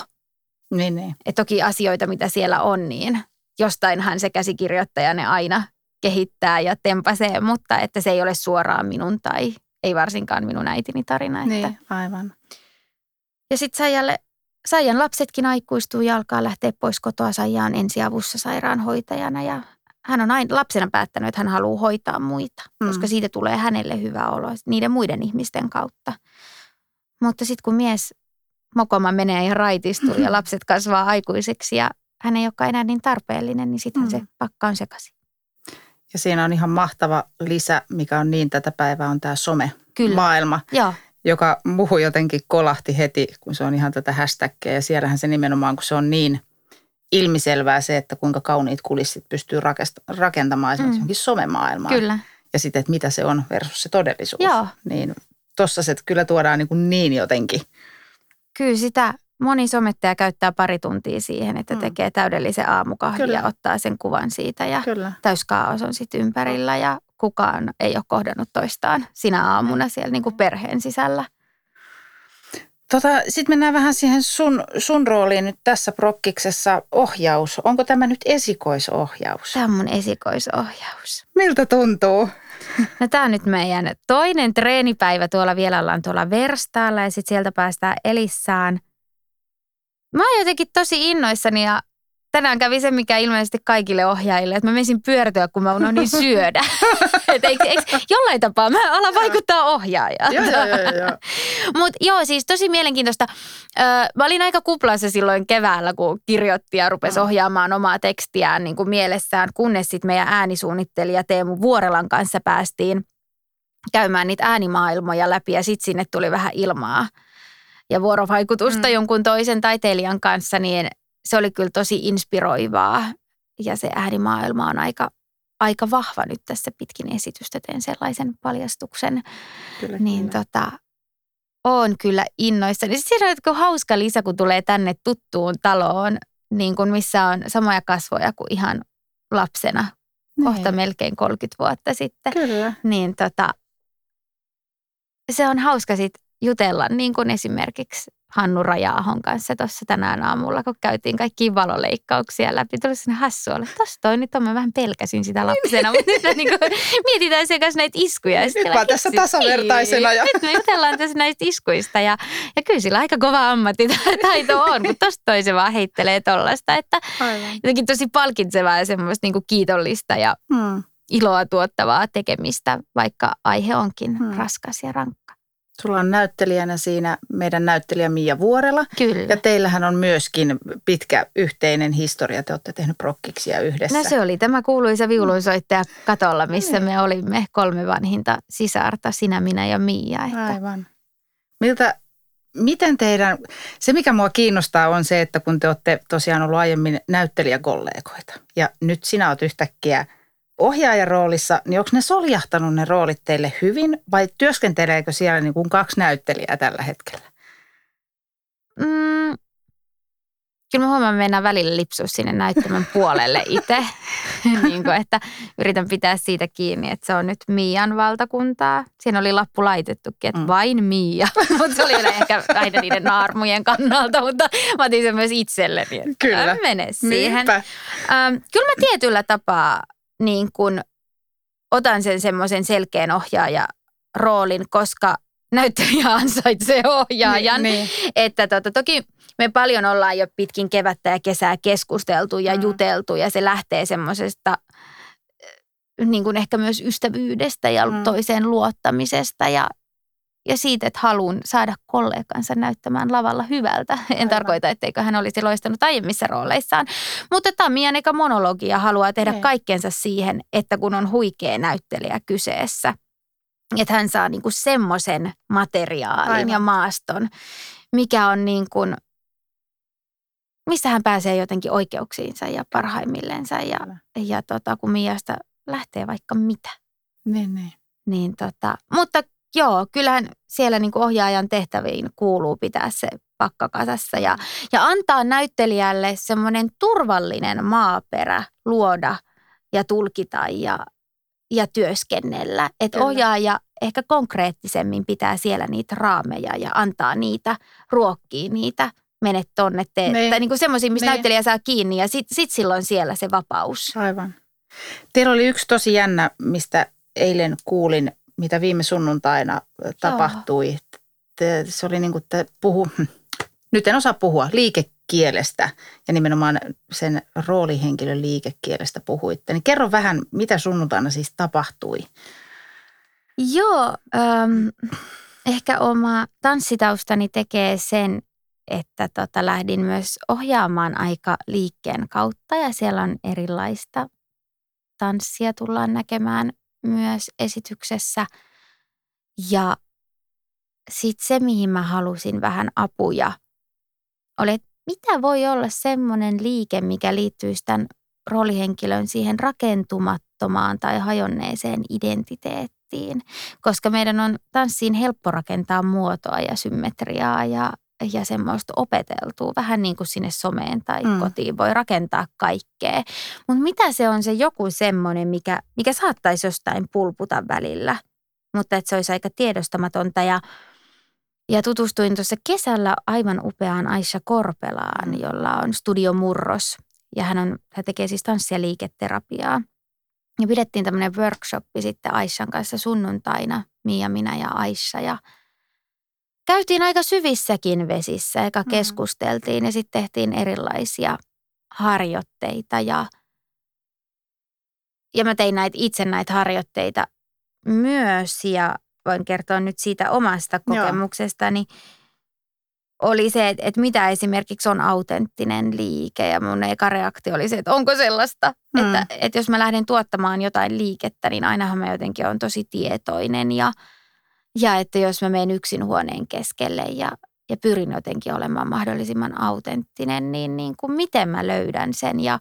Niin, niin. Et toki asioita, mitä siellä on, niin jostainhan se käsikirjoittaja ne aina kehittää ja tempasee, mutta että se ei ole suoraan minun tai ei varsinkaan minun äitini tarina. Että. Niin, aivan. Ja sitten Saijalle Saijan lapsetkin aikuistuu ja alkaa lähteä pois kotoa. Saija on ensiavussa sairaanhoitajana ja hän on aina lapsena päättänyt, että hän haluaa hoitaa muita, mm. koska siitä tulee hänelle hyvä olo niiden muiden ihmisten kautta. Mutta sitten kun mies mokoma menee ja raitistuu [LAUGHS] ja lapset kasvaa aikuiseksi ja hän ei olekaan enää niin tarpeellinen, niin sitten mm. se pakka on sekaisin. Ja siinä on ihan mahtava lisä, mikä on niin tätä päivää, on tämä some-maailma. Joo joka muhu jotenkin kolahti heti, kun se on ihan tätä hashtagia. Ja siellähän se nimenomaan, kun se on niin ilmiselvää se, että kuinka kauniit kulissit pystyy rakentamaan esimerkiksi mm. johonkin somemaailmaan. Kyllä. Ja sitten, että mitä se on versus se todellisuus. Joo. Niin tossa se kyllä tuodaan niin, kuin niin jotenkin. Kyllä sitä moni somettaja käyttää pari tuntia siihen, että mm. tekee täydellisen aamukahvin ja ottaa sen kuvan siitä. Ja Kyllä. täyskaos on sitten ympärillä ja kukaan ei ole kohdannut toistaan sinä aamuna siellä niin kuin perheen sisällä. Tota, Sitten mennään vähän siihen sun, sun rooliin nyt tässä prokkiksessa ohjaus. Onko tämä nyt esikoisohjaus? Tämä on mun esikoisohjaus. Miltä tuntuu? No tämä on nyt meidän toinen treenipäivä. Tuolla vielä ollaan tuolla Verstaalla ja sitten sieltä päästään Elissaan. Mä oon jotenkin tosi innoissani ja tänään kävi se, mikä ilmeisesti kaikille ohjaajille, että mä menisin pyörtyä, kun mä unohdin [LAUGHS] syödä. [LAUGHS] et eikö, eikö, jollain tapaa mä alan vaikuttaa ohjaajaa. joo, joo, joo, joo. [LAUGHS] Mutta joo, siis tosi mielenkiintoista. Öö, mä olin aika kuplassa silloin keväällä, kun kirjoitti ja rupesi ohjaamaan omaa tekstiään niin kuin mielessään, kunnes sitten meidän äänisuunnittelija Teemu Vuorelan kanssa päästiin käymään niitä äänimaailmoja läpi ja sitten sinne tuli vähän ilmaa ja vuorovaikutusta mm. jonkun toisen taiteilijan kanssa, niin se oli kyllä tosi inspiroivaa ja se äänimaailma on aika, aika vahva nyt tässä pitkin esitystä. Teen sellaisen paljastuksen. Kyllä, niin kyllä. tota, on kyllä innoissani. Siis siinä on hauska lisä, kun tulee tänne tuttuun taloon, niin kuin missä on samoja kasvoja kuin ihan lapsena. Niin. Kohta melkein 30 vuotta sitten. Kyllä. Niin tota, se on hauska sitten jutella, niin kuin esimerkiksi Hannu Rajaahon kanssa tuossa tänään aamulla, kun käytiin kaikki valoleikkauksia läpi. Tuli sinne hassu olla, tossa toi nyt on, mä vähän pelkäsin sitä lapsena, mutta nyt niin kuin, [LAUGHS] mietitään sen kanssa näitä iskuja. Nyt mä tässä tasavertaisena. Ja... Nyt me jutellaan tässä näistä iskuista ja, ja kyllä sillä aika kova ammattitaito [LAUGHS] on, mutta tosta toi se vaan heittelee tollasta, että Aivan. jotenkin tosi palkitsevaa ja semmoista niin kuin kiitollista ja hmm. iloa tuottavaa tekemistä, vaikka aihe onkin hmm. raskas ja rankka. Sulla on näyttelijänä siinä meidän näyttelijä Mia Vuorela. Kyllä. Ja teillähän on myöskin pitkä yhteinen historia. Te olette tehnyt prokkiksia yhdessä. No se oli tämä kuuluisa viulunsoittaja katolla, missä me olimme kolme vanhinta sisarta, sinä, minä ja Mia. Että. Aivan. Miltä, miten teidän, se mikä mua kiinnostaa on se, että kun te olette tosiaan ollut aiemmin näyttelijäkollegoita ja nyt sinä olet yhtäkkiä ohjaajan roolissa, niin onko ne soljahtanut ne roolit teille hyvin vai työskenteleekö siellä niin kuin kaksi näyttelijää tällä hetkellä? Mm, kyllä mä huomaan, että mennään välillä lipsua sinne näyttämän puolelle itse. [LAUGHS] [LAUGHS] niin kuin, että yritän pitää siitä kiinni, että se on nyt Mian valtakuntaa. Siinä oli lappu laitettukin, että mm. vain Mia. [LAUGHS] mutta se oli ehkä aina niiden naarmujen kannalta, mutta mä otin sen myös itselleni. Kyllä. mene siihen. Ähm, kyllä mä tietyllä tapaa niin kuin otan sen semmoisen selkeän ohjaaja roolin, koska näyttelijä [LAUGHS] ansaitsee ohjaajan. Niin, niin. Että tota, toki me paljon ollaan jo pitkin kevättä ja kesää keskusteltu ja mm. juteltu ja se lähtee semmoisesta eh, niin kuin ehkä myös ystävyydestä ja mm. toiseen luottamisesta ja, ja siitä, että haluan saada kollegansa näyttämään lavalla hyvältä. En Aivan. tarkoita, etteikö hän olisi loistanut aiemmissa rooleissaan. Mutta Tamian eka monologia haluaa tehdä Ei. Niin. kaikkensa siihen, että kun on huikea näyttelijä kyseessä, että hän saa niin kuin semmoisen materiaalin Aivan. ja maaston, mikä on niin kuin – missä hän pääsee jotenkin oikeuksiinsa ja parhaimmillensa ja, ja tota, kun Miasta lähtee vaikka mitä. Niin, niin. niin tota, mutta joo, kyllähän siellä niin kuin ohjaajan tehtäviin kuuluu pitää se pakkakasassa ja, ja antaa näyttelijälle semmoinen turvallinen maaperä luoda ja tulkita ja, ja työskennellä. Että ohjaaja ehkä konkreettisemmin pitää siellä niitä raameja ja antaa niitä, ruokkii niitä mene tonne, tee. Ne. Tai niin kuin semmoisia, missä ne. näyttelijä saa kiinni ja sitten sit silloin siellä se vapaus. Aivan. Teillä oli yksi tosi jännä, mistä eilen kuulin, mitä viime sunnuntaina tapahtui. Te, se oli niin kuin, että puhu, [CLEARS THROAT] nyt en osaa puhua, liikekielestä ja nimenomaan sen roolihenkilön liikekielestä puhuitte. Niin kerro vähän, mitä sunnuntaina siis tapahtui. Joo, ähm, ehkä oma tanssitaustani tekee sen, että tota, lähdin myös ohjaamaan aika liikkeen kautta ja siellä on erilaista tanssia tullaan näkemään myös esityksessä. Ja sitten se, mihin mä halusin vähän apuja, oli, että mitä voi olla semmoinen liike, mikä liittyy tämän roolihenkilön siihen rakentumattomaan tai hajonneeseen identiteettiin. Koska meidän on tanssiin helppo rakentaa muotoa ja symmetriaa ja ja semmoista opeteltua, vähän niin kuin sinne someen tai mm. kotiin voi rakentaa kaikkea. Mutta mitä se on se joku semmoinen, mikä, mikä saattaisi jostain pulputa välillä, mutta että se olisi aika tiedostamatonta ja ja tutustuin tuossa kesällä aivan upeaan Aisha Korpelaan, jolla on Studio Murros. Ja hän, on, hän tekee siis tanssia liiketerapiaa. Ja pidettiin tämmöinen workshoppi sitten Aishan kanssa sunnuntaina, Mia, minä ja Aisha. Ja käytiin aika syvissäkin vesissä, eikä mm. keskusteltiin ja sitten tehtiin erilaisia harjoitteita ja, ja mä tein näitä, itse näitä harjoitteita myös ja voin kertoa nyt siitä omasta kokemuksestani. Oli se, että, että mitä esimerkiksi on autenttinen liike ja mun eka reaktio oli se, että onko sellaista, mm. että, että jos mä lähden tuottamaan jotain liikettä, niin ainahan mä jotenkin on tosi tietoinen ja – ja että jos mä menen yksin huoneen keskelle ja, ja pyrin jotenkin olemaan mahdollisimman autenttinen, niin, niin kuin miten mä löydän sen. Ja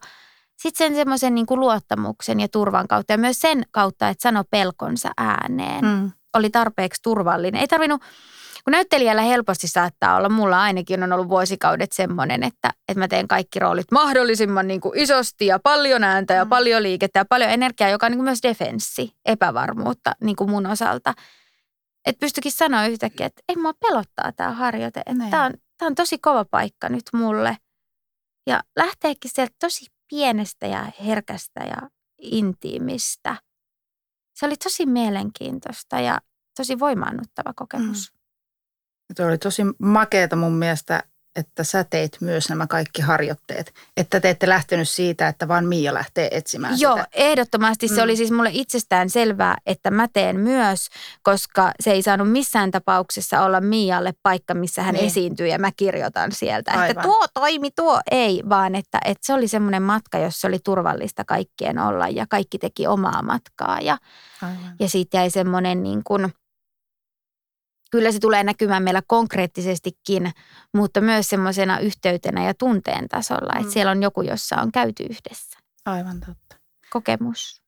sitten sen semmoisen niin kuin luottamuksen ja turvan kautta ja myös sen kautta, että sano pelkonsa ääneen. Mm. Oli tarpeeksi turvallinen. Ei tarvinnut, kun näyttelijällä helposti saattaa olla, mulla ainakin on ollut vuosikaudet semmoinen, että, että mä teen kaikki roolit mahdollisimman niin kuin isosti ja paljon ääntä ja mm. paljon liikettä ja paljon energiaa, joka on niin kuin myös defenssi, epävarmuutta niin kuin mun osalta – että pystyikin sanoa yhtäkkiä, että ei mua pelottaa tämä harjoite. Että tämä on, tää on tosi kova paikka nyt mulle. Ja lähteekin sieltä tosi pienestä ja herkästä ja intiimistä. Se oli tosi mielenkiintoista ja tosi voimaannuttava kokemus. Mm. Se oli tosi makeeta mun mielestä että sä teit myös nämä kaikki harjoitteet. Että te ette lähtenyt siitä, että vaan Mia lähtee etsimään Joo, sitä. ehdottomasti mm. se oli siis mulle itsestään selvää, että mä teen myös, koska se ei saanut missään tapauksessa olla Mialle paikka, missä hän niin. esiintyy ja mä kirjoitan sieltä. Aivan. Että tuo toimi, tuo ei, vaan että, että se oli semmoinen matka, jossa oli turvallista kaikkien olla ja kaikki teki omaa matkaa. Ja, Aivan. ja siitä jäi semmoinen niin kuin – kyllä se tulee näkymään meillä konkreettisestikin, mutta myös semmoisena yhteytenä ja tunteen tasolla, että mm. siellä on joku, jossa on käyty yhdessä. Aivan totta. Kokemus.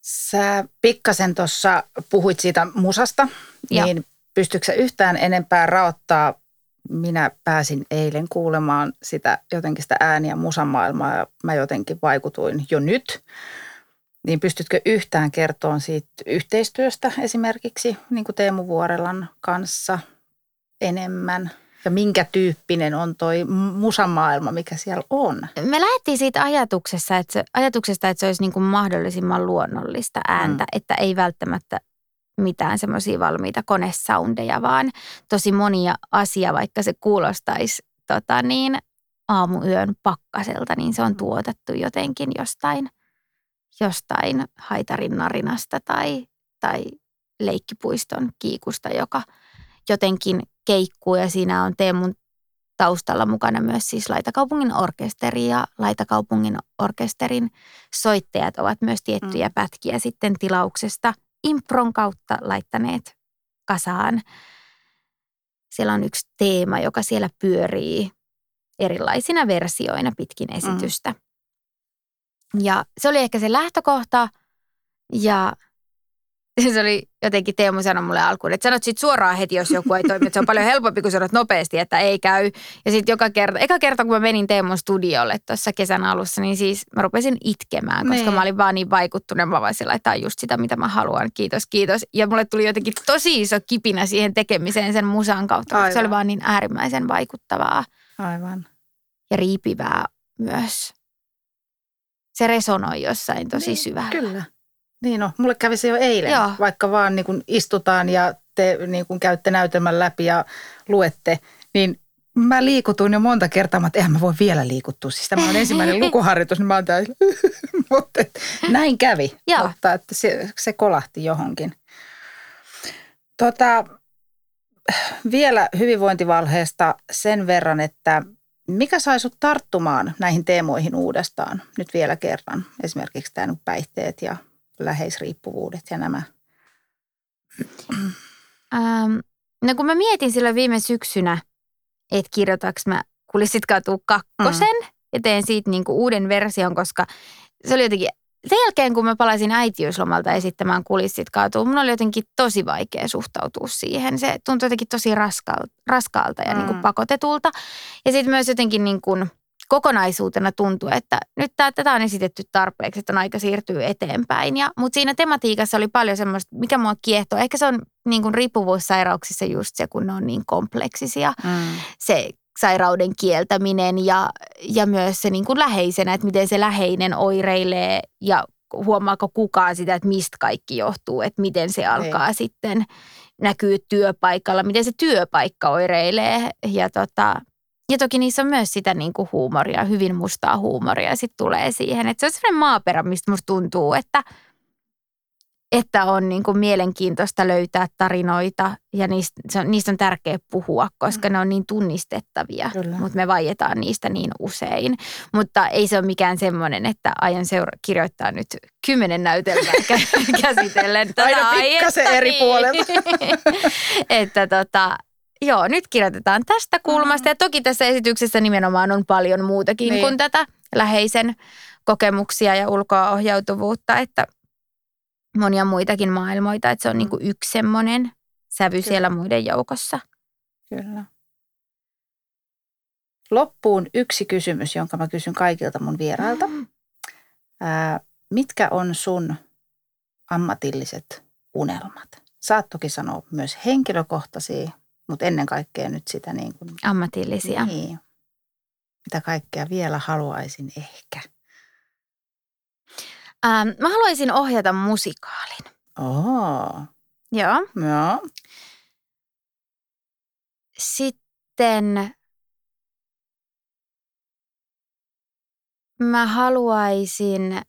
Sä pikkasen tuossa puhuit siitä musasta, Joo. niin pystytkö sä yhtään enempää raottaa? Minä pääsin eilen kuulemaan sitä jotenkin sitä ääniä musamaailmaa ja mä jotenkin vaikutuin jo nyt. Niin pystytkö yhtään kertoa siitä yhteistyöstä esimerkiksi niin kuin Teemu Vuorelan kanssa enemmän? Ja minkä tyyppinen on toi musamaailma, mikä siellä on? Me lähdettiin siitä ajatuksessa, että se, ajatuksesta, että se olisi niin kuin mahdollisimman luonnollista ääntä, mm. että ei välttämättä mitään semmoisia valmiita konesoundeja, vaan tosi monia asia, vaikka se kuulostaisi tota niin, aamuyön pakkaselta, niin se on tuotettu jotenkin jostain, jostain haitarin narinasta tai, tai leikkipuiston kiikusta, joka jotenkin keikkuu ja siinä on Teemun taustalla mukana myös siis Laitakaupungin orkesteri ja Laitakaupungin orkesterin soittajat ovat myös tiettyjä mm. pätkiä sitten tilauksesta impron kautta laittaneet kasaan. Siellä on yksi teema, joka siellä pyörii erilaisina versioina pitkin mm. esitystä. Mm. Ja se oli ehkä se lähtökohta ja [LAUGHS] se oli jotenkin Teemu sanoi mulle alkuun, että sanot sit suoraan heti, jos joku ei toimi. Että se on paljon helpompi, kun sanot nopeasti, että ei käy. Ja sitten joka kerta, eka kerta, kun mä menin Teemun studiolle tuossa kesän alussa, niin siis mä rupesin itkemään, koska niin. mä olin vaan niin vaikuttunut. Mä vaan sillä, että just sitä, mitä mä haluan. Kiitos, kiitos. Ja mulle tuli jotenkin tosi iso kipinä siihen tekemiseen sen musan kautta. Aivan. Se oli vaan niin äärimmäisen vaikuttavaa. Aivan. Ja riipivää myös. Se resonoi jossain tosi niin, syvällä. Kyllä. Niin no, mulle kävi se jo eilen, Joo. vaikka vaan niin kun istutaan ja te niin kun käytte näytelmän läpi ja luette, niin mä liikutuin jo monta kertaa, että eihän mä voi vielä liikuttua. Siis tämä on ensimmäinen [LAUGHS] lukuharjoitus, niin mä oon täällä, [LAUGHS] mutta näin kävi. Joo. Mutta että se, se kolahti johonkin. Tota, vielä hyvinvointivalheesta sen verran, että mikä sai sut tarttumaan näihin teemoihin uudestaan nyt vielä kerran? Esimerkiksi tämä päihteet ja läheisriippuvuudet ja nämä? Ähm, no kun mä mietin silloin viime syksynä, että kirjoitaks mä Kulissit katuu kakkosen mm. ja teen siitä niinku uuden version, koska se oli jotenkin sen jälkeen, kun mä palasin äitiyslomalta esittämään kulissit kaatuu, mun oli jotenkin tosi vaikea suhtautua siihen. Se tuntui jotenkin tosi raskaalta, raskaalta ja mm. niin kuin pakotetulta. Ja sitten myös jotenkin niin kuin, kokonaisuutena tuntuu, että nyt tää, tätä on esitetty tarpeeksi, että on aika siirtyä eteenpäin. Ja, mutta siinä tematiikassa oli paljon semmoista, mikä mua kiehtoo. Ehkä se on niin kuin riippuvuussairauksissa just se, kun ne on niin kompleksisia. Mm. Se sairauden kieltäminen ja, ja myös se niin kuin läheisenä, että miten se läheinen oireilee ja huomaako kukaan sitä, että mistä kaikki johtuu, että miten se alkaa Ei. sitten näkyy työpaikalla, miten se työpaikka oireilee ja tota, ja toki niissä on myös sitä niin kuin huumoria, hyvin mustaa huumoria sitten tulee siihen. Että se on sellainen maaperä, mistä musta tuntuu, että, että on niin kuin mielenkiintoista löytää tarinoita ja niistä, se on, niistä on tärkeä puhua, koska mm. ne on niin tunnistettavia, Kyllä. mutta me vaietaan niistä niin usein. Mutta ei se ole mikään semmoinen, että aion seura- kirjoittaa nyt kymmenen näytelmää [LAUGHS] käsitellen tätä Aina pikkasen eri puolelta. [LAUGHS] että tota, Joo, nyt kirjoitetaan tästä kulmasta. Ja toki tässä esityksessä nimenomaan on paljon muutakin niin. kuin tätä läheisen kokemuksia ja ulkoa ohjautuvuutta, että monia muitakin maailmoita, että se on mm. niin kuin yksi semmoinen sävy Kyllä. siellä muiden joukossa. Kyllä. Loppuun yksi kysymys, jonka mä kysyn kaikilta mun vierailta. Mm. Ää, mitkä on sun ammatilliset unelmat? Saat toki sanoa myös henkilökohtaisia, mutta ennen kaikkea nyt sitä niin kuin... Ammatillisia. Niin. Mitä kaikkea vielä haluaisin ehkä? Ähm, mä haluaisin ohjata musikaalin. Oh. Joo. Joo. Sitten mä haluaisin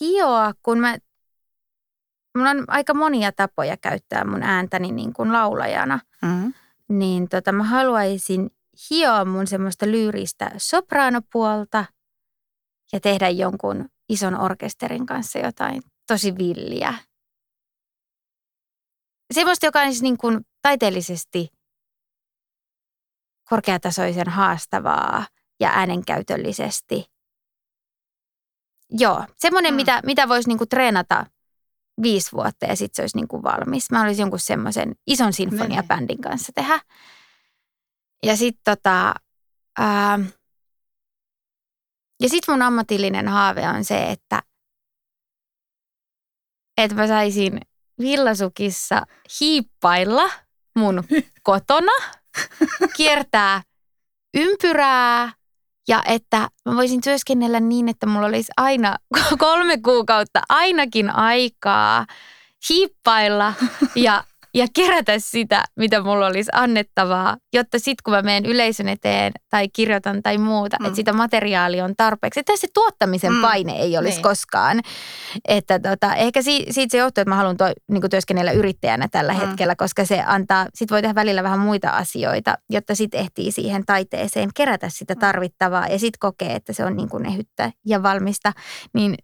hioa, kun mä mulla on aika monia tapoja käyttää mun ääntäni niin kuin laulajana. Mm-hmm. Niin tota, mä haluaisin hioa mun semmoista lyyristä sopraanopuolta ja tehdä jonkun ison orkesterin kanssa jotain tosi villiä. Semmoista, joka on siis niin kuin taiteellisesti korkeatasoisen haastavaa ja äänenkäytöllisesti joo, semmoinen, mm. mitä, mitä voisi niinku treenata viisi vuotta ja sitten se olisi niinku valmis. Mä olisin jonkun semmoisen ison sinfoniabändin kanssa tehdä. Ja sitten tota, ää, ja sitten mun ammatillinen haave on se, että, että mä saisin villasukissa hiippailla mun [LAUGHS] kotona, kiertää ympyrää ja että mä voisin työskennellä niin, että mulla olisi aina [LAUGHS] kolme kuukautta ainakin aikaa hiippailla ja ja kerätä sitä, mitä mulla olisi annettavaa, jotta sitten kun mä menen yleisön eteen tai kirjoitan tai muuta, mm. että sitä materiaalia on tarpeeksi. Että se tuottamisen mm. paine ei olisi niin. koskaan. Että tota, ehkä si- siitä se johtuu, että mä haluan to, niin työskennellä yrittäjänä tällä mm. hetkellä, koska se antaa, sit voi tehdä välillä vähän muita asioita, jotta sitten ehtii siihen taiteeseen kerätä sitä mm. tarvittavaa ja sitten kokee, että se on niin kuin ehyttä ja valmista. Niin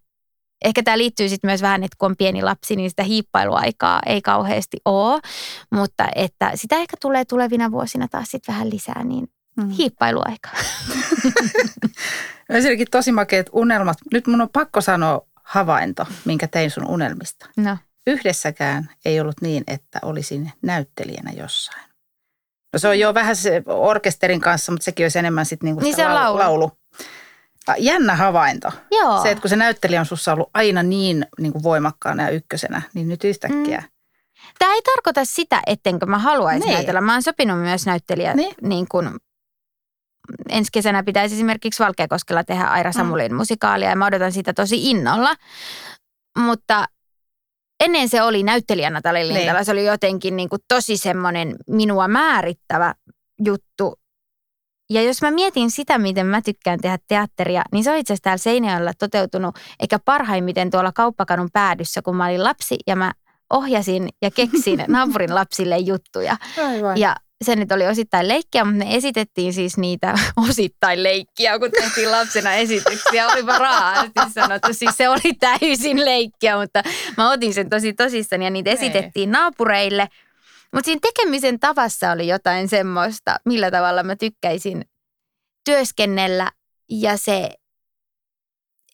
Ehkä tämä liittyy sitten myös vähän, että kun on pieni lapsi, niin sitä hiippailuaikaa ei kauheasti ole, mutta että sitä ehkä tulee tulevina vuosina taas sitten vähän lisää, niin mm. hiippailuaika. [LAUGHS] Ensinnäkin tosi makeat unelmat. Nyt mun on pakko sanoa havainto, minkä tein sun unelmista. No. Yhdessäkään ei ollut niin, että olisin näyttelijänä jossain. No se on jo vähän se orkesterin kanssa, mutta sekin olisi enemmän sitten niinku niin se laulu. laulu. Jännä havainto. Joo. Se, että kun se näyttelijä on sussa ollut aina niin, niin kuin voimakkaana ja ykkösenä, niin nyt yhtäkkiä. Mm. Tämä ei tarkoita sitä, ettenkö mä haluaisin niin. näytellä. Mä oon sopinut myös näyttelijä niin. niin kuin ensi kesänä pitäisi esimerkiksi Valkeakoskella tehdä Aira mm. Samulin mm. musikaalia ja mä odotan sitä tosi innolla. Mutta ennen se oli näyttelijä Natali Lintala. Niin. Se oli jotenkin niin kuin tosi semmoinen minua määrittävä juttu. Ja jos mä mietin sitä, miten mä tykkään tehdä teatteria, niin se on itse asiassa täällä Seinäjoella toteutunut eikä parhaimmiten tuolla kauppakadun päädyssä, kun mä olin lapsi ja mä ohjasin ja keksin [LAUGHS] naapurin lapsille juttuja. Aivan. Ja se nyt oli osittain leikkiä, mutta me esitettiin siis niitä [LAUGHS] osittain leikkiä, kun tehtiin lapsena esityksiä. Olipa raasti sanottu. Siis se oli täysin leikkiä, mutta mä otin sen tosi tosissani ja niitä esitettiin naapureille – mutta siinä tekemisen tavassa oli jotain semmoista, millä tavalla mä tykkäisin työskennellä. Ja se,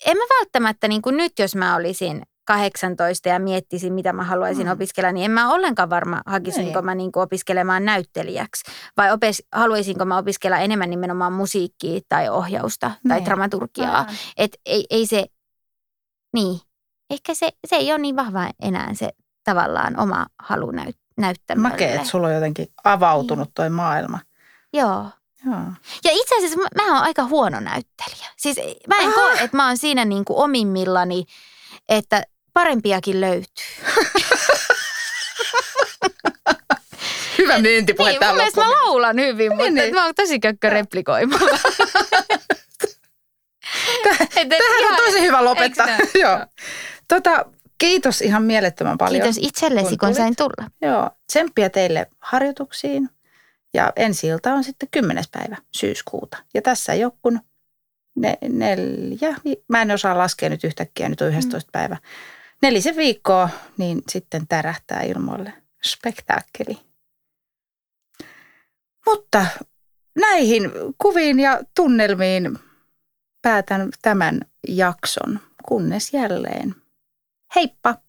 en mä välttämättä niin kuin nyt, jos mä olisin 18 ja miettisin, mitä mä haluaisin mm. opiskella, niin en mä ollenkaan varma, hakisinko Ei. mä niin kuin opiskelemaan näyttelijäksi. Vai opes, haluaisinko mä opiskella enemmän nimenomaan musiikkia tai ohjausta tai tai dramaturgiaa. Että ei, ei se, niin, ehkä se, se ei ole niin vahva enää se tavallaan oma halu näyttää näyttämölle. Makea, että sulla on jotenkin avautunut toi maailma. Joo. Joo. Ja itse asiassa mä, mä oon aika huono näyttelijä. Siis mä en ah. koe, että mä oon siinä niin kuin omimmillani, että parempiakin löytyy. [LAUGHS] Hyvä myyntipuhe niin, täällä mä laulan hyvin, niin, mutta niin. mä oon tosi kökkö replikoimaan. [LAUGHS] Tähän on tosi hyvä lopettaa. [LAUGHS] Joo. Tota, Kiitos ihan mielettömän paljon. Kiitos itsellesi, kun, kun sain tulla. Joo, tsemppiä teille harjoituksiin. Ja ensi ilta on sitten 10. päivä syyskuuta. Ja tässä ei ole kun ne, neljä, mä en osaa laskea nyt yhtäkkiä, nyt on 11. Mm. päivä. Nelisen viikkoa, niin sitten tärähtää ilmoille spektaakkeli. Mutta näihin kuviin ja tunnelmiin päätän tämän jakson, kunnes jälleen Heippa!